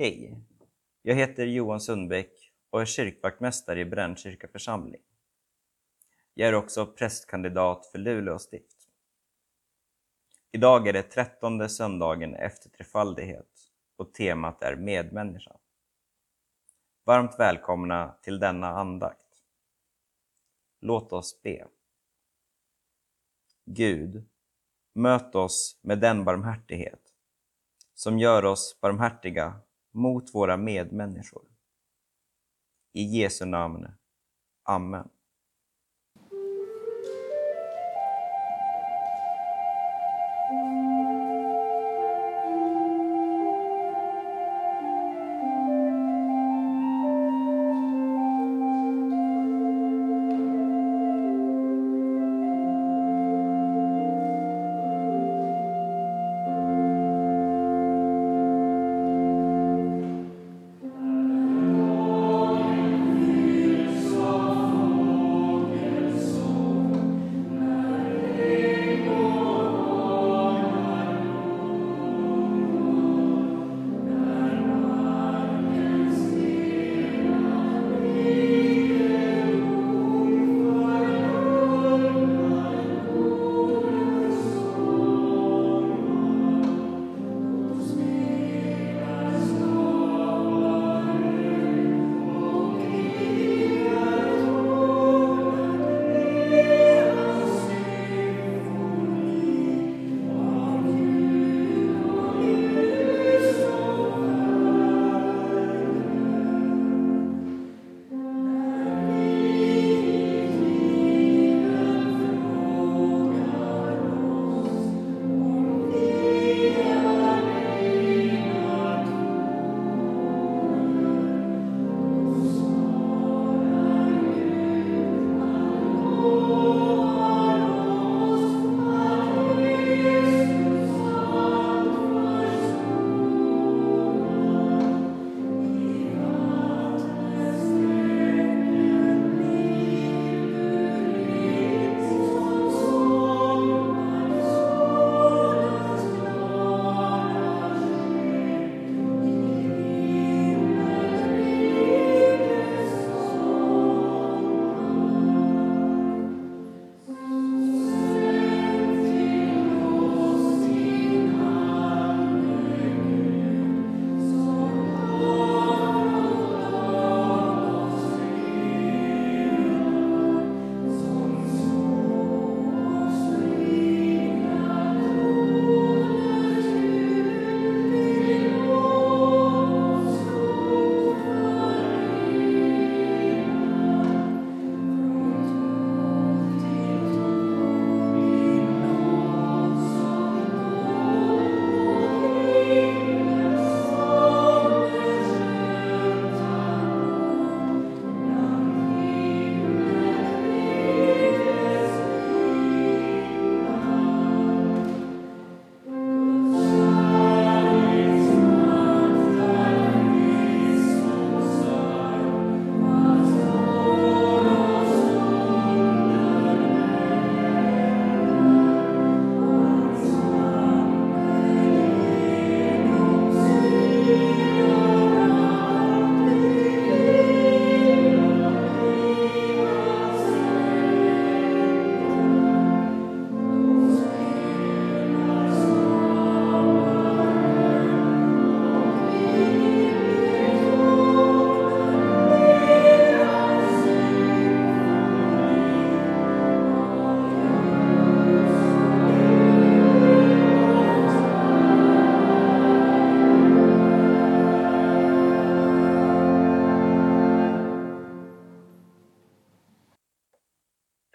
Hej! Jag heter Johan Sundbäck och är kyrkvaktmästare i Brännkyrka församling. Jag är också prästkandidat för Luleå stift. Idag är det trettonde söndagen efter trefaldighet och temat är medmänniska. Varmt välkomna till denna andakt. Låt oss be. Gud, möt oss med den barmhärtighet som gör oss barmhärtiga mot våra medmänniskor. I Jesu namn. Amen.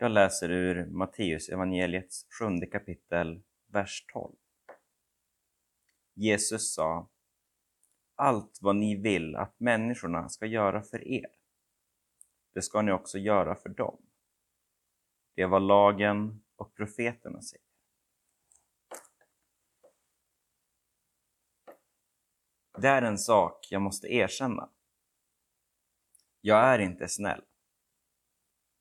Jag läser ur Matteus evangeliets sjunde kapitel, vers 12. Jesus sa Allt vad ni vill att människorna ska göra för er, det ska ni också göra för dem. Det är vad lagen och profeterna säger. Det är en sak jag måste erkänna. Jag är inte snäll.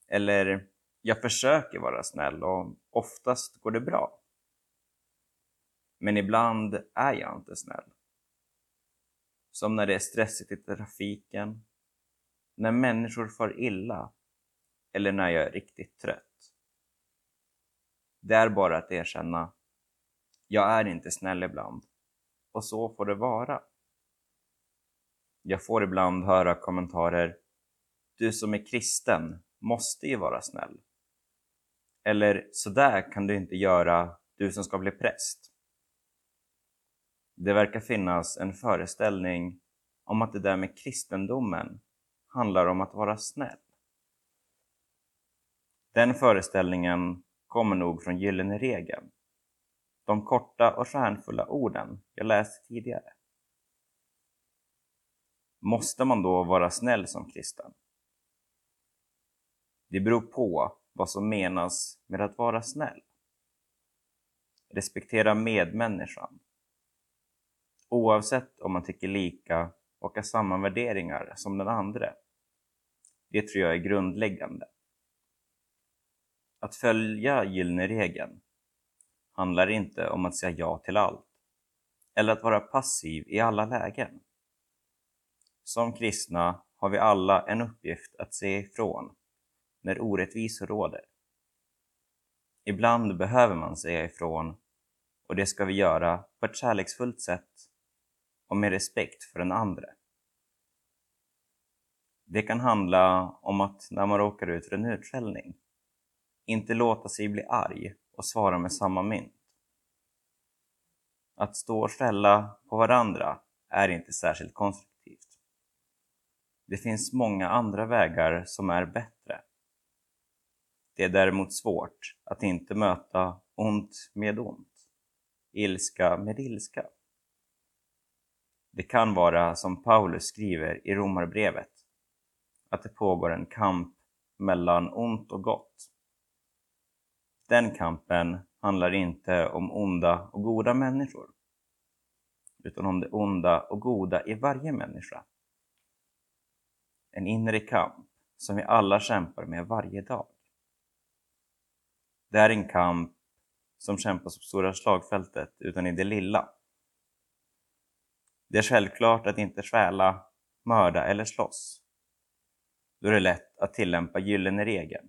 Eller jag försöker vara snäll och oftast går det bra. Men ibland är jag inte snäll. som när det är stressigt i trafiken, när människor far illa eller när jag är riktigt trött. Det är bara att erkänna, jag är inte snäll ibland och så får det vara. Jag får ibland höra kommentarer, du som är kristen måste ju vara snäll. Eller, så där kan du inte göra, du som ska bli präst. Det verkar finnas en föreställning om att det där med kristendomen handlar om att vara snäll. Den föreställningen kommer nog från Gyllene regeln. De korta och stjärnfulla orden jag läste tidigare. Måste man då vara snäll som kristen? Det beror på vad som menas med att vara snäll. Respektera medmänniskan. Oavsett om man tycker lika och har samma värderingar som den andra. Det tror jag är grundläggande. Att följa gyllene regeln handlar inte om att säga ja till allt eller att vara passiv i alla lägen. Som kristna har vi alla en uppgift att se ifrån när orättvisor råder. Ibland behöver man säga ifrån och det ska vi göra på ett kärleksfullt sätt och med respekt för den andre. Det kan handla om att när man råkar ut för en utskällning, inte låta sig bli arg och svara med samma mynt. Att stå och skälla på varandra är inte särskilt konstruktivt. Det finns många andra vägar som är bättre. Det är däremot svårt att inte möta ont med ont, ilska med ilska. Det kan vara som Paulus skriver i Romarbrevet, att det pågår en kamp mellan ont och gott. Den kampen handlar inte om onda och goda människor, utan om det onda och goda i varje människa. En inre kamp som vi alla kämpar med varje dag. Det är en kamp som kämpas på stora slagfältet, utan i det lilla. Det är självklart att inte stjäla, mörda eller slåss. Då är det lätt att tillämpa gyllene regeln.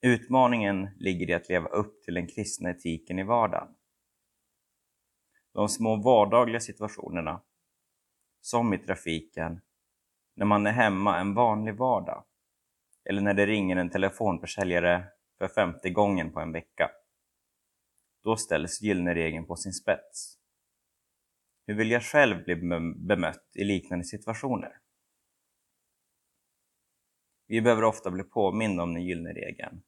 Utmaningen ligger i att leva upp till den kristna etiken i vardagen. De små vardagliga situationerna, som i trafiken, när man är hemma en vanlig vardag, eller när det ringer en telefonförsäljare för femte gången på en vecka. Då ställs gyllene regeln på sin spets. Hur vill jag själv bli bemött i liknande situationer? Vi behöver ofta bli påminna om den gyllene regeln.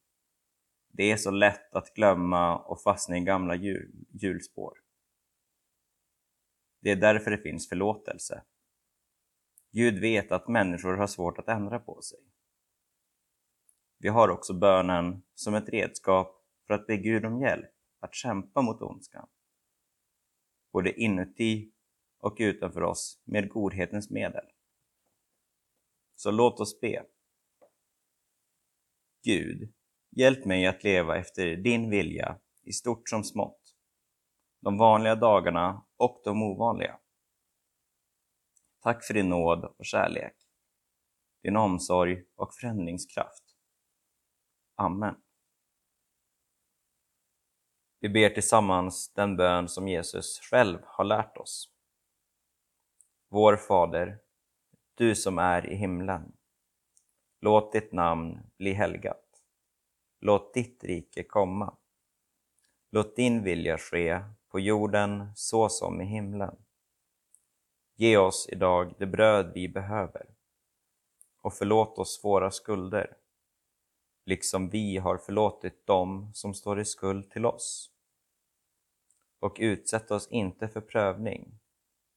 Det är så lätt att glömma och fastna i gamla hjulspår. Det är därför det finns förlåtelse. Gud vet att människor har svårt att ändra på sig. Vi har också bönen som ett redskap för att be Gud om hjälp att kämpa mot ondskan. Både inuti och utanför oss med godhetens medel. Så låt oss be. Gud, hjälp mig att leva efter din vilja i stort som smått, de vanliga dagarna och de ovanliga. Tack för din nåd och kärlek, din omsorg och förändringskraft. Amen. Vi ber tillsammans den bön som Jesus själv har lärt oss. Vår Fader, du som är i himlen. Låt ditt namn bli helgat. Låt ditt rike komma. Låt din vilja ske på jorden så som i himlen. Ge oss idag det bröd vi behöver och förlåt oss våra skulder liksom vi har förlåtit dem som står i skuld till oss. Och utsätt oss inte för prövning,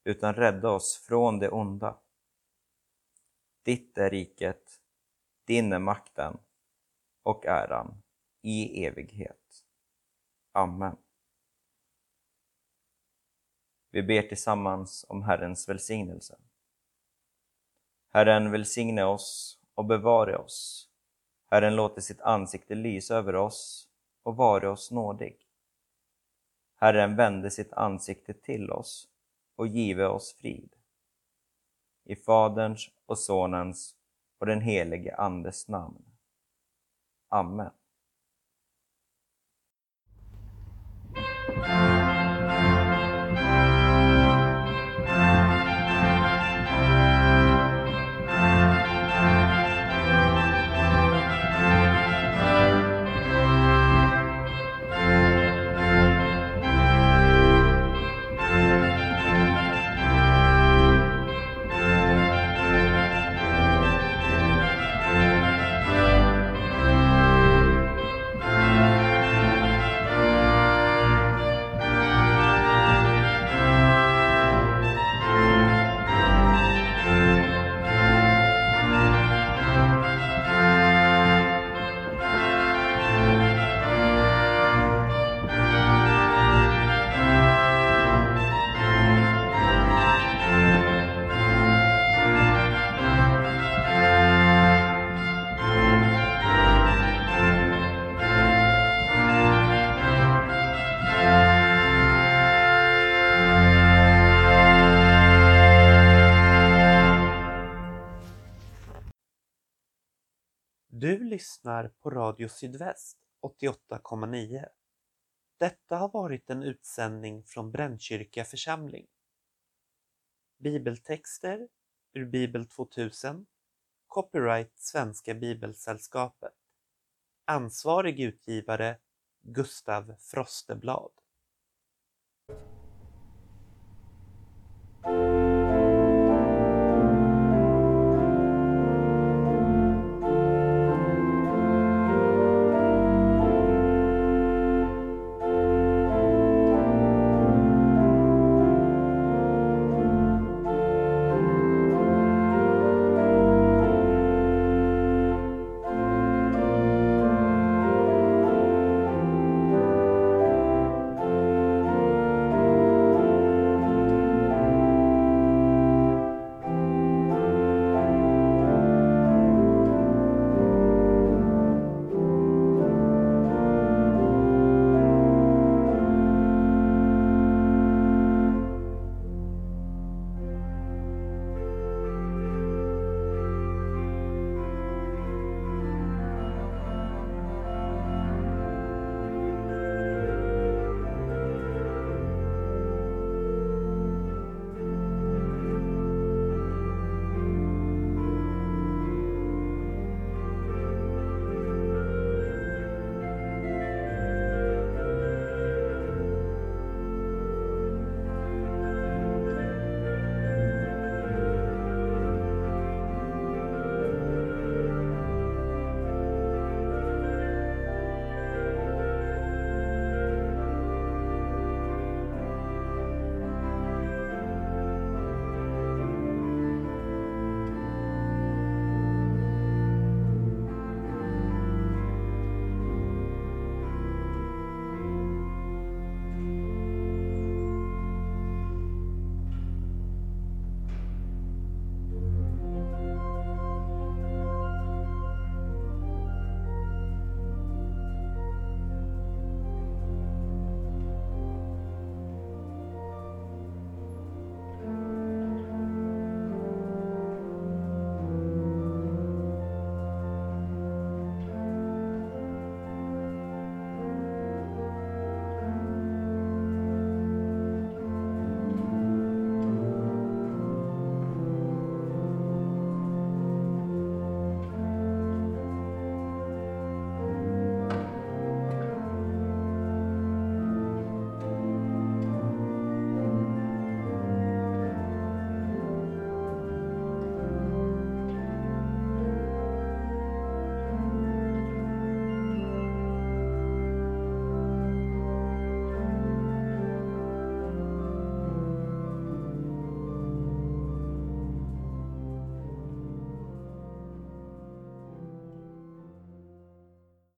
utan rädda oss från det onda. Ditt är riket, din är makten och äran i evighet. Amen. Vi ber tillsammans om Herrens välsignelse. Herren välsigne oss och bevare oss Herren låter sitt ansikte lysa över oss och vare oss nådig. Herren vände sitt ansikte till oss och give oss frid. I Faderns och Sonens och den helige Andes namn. Amen. Du lyssnar på Radio Sydväst 88,9. Detta har varit en utsändning från Brännkyrka församling. Bibeltexter ur Bibel 2000 Copyright Svenska Bibelsällskapet Ansvarig utgivare Gustav Frosteblad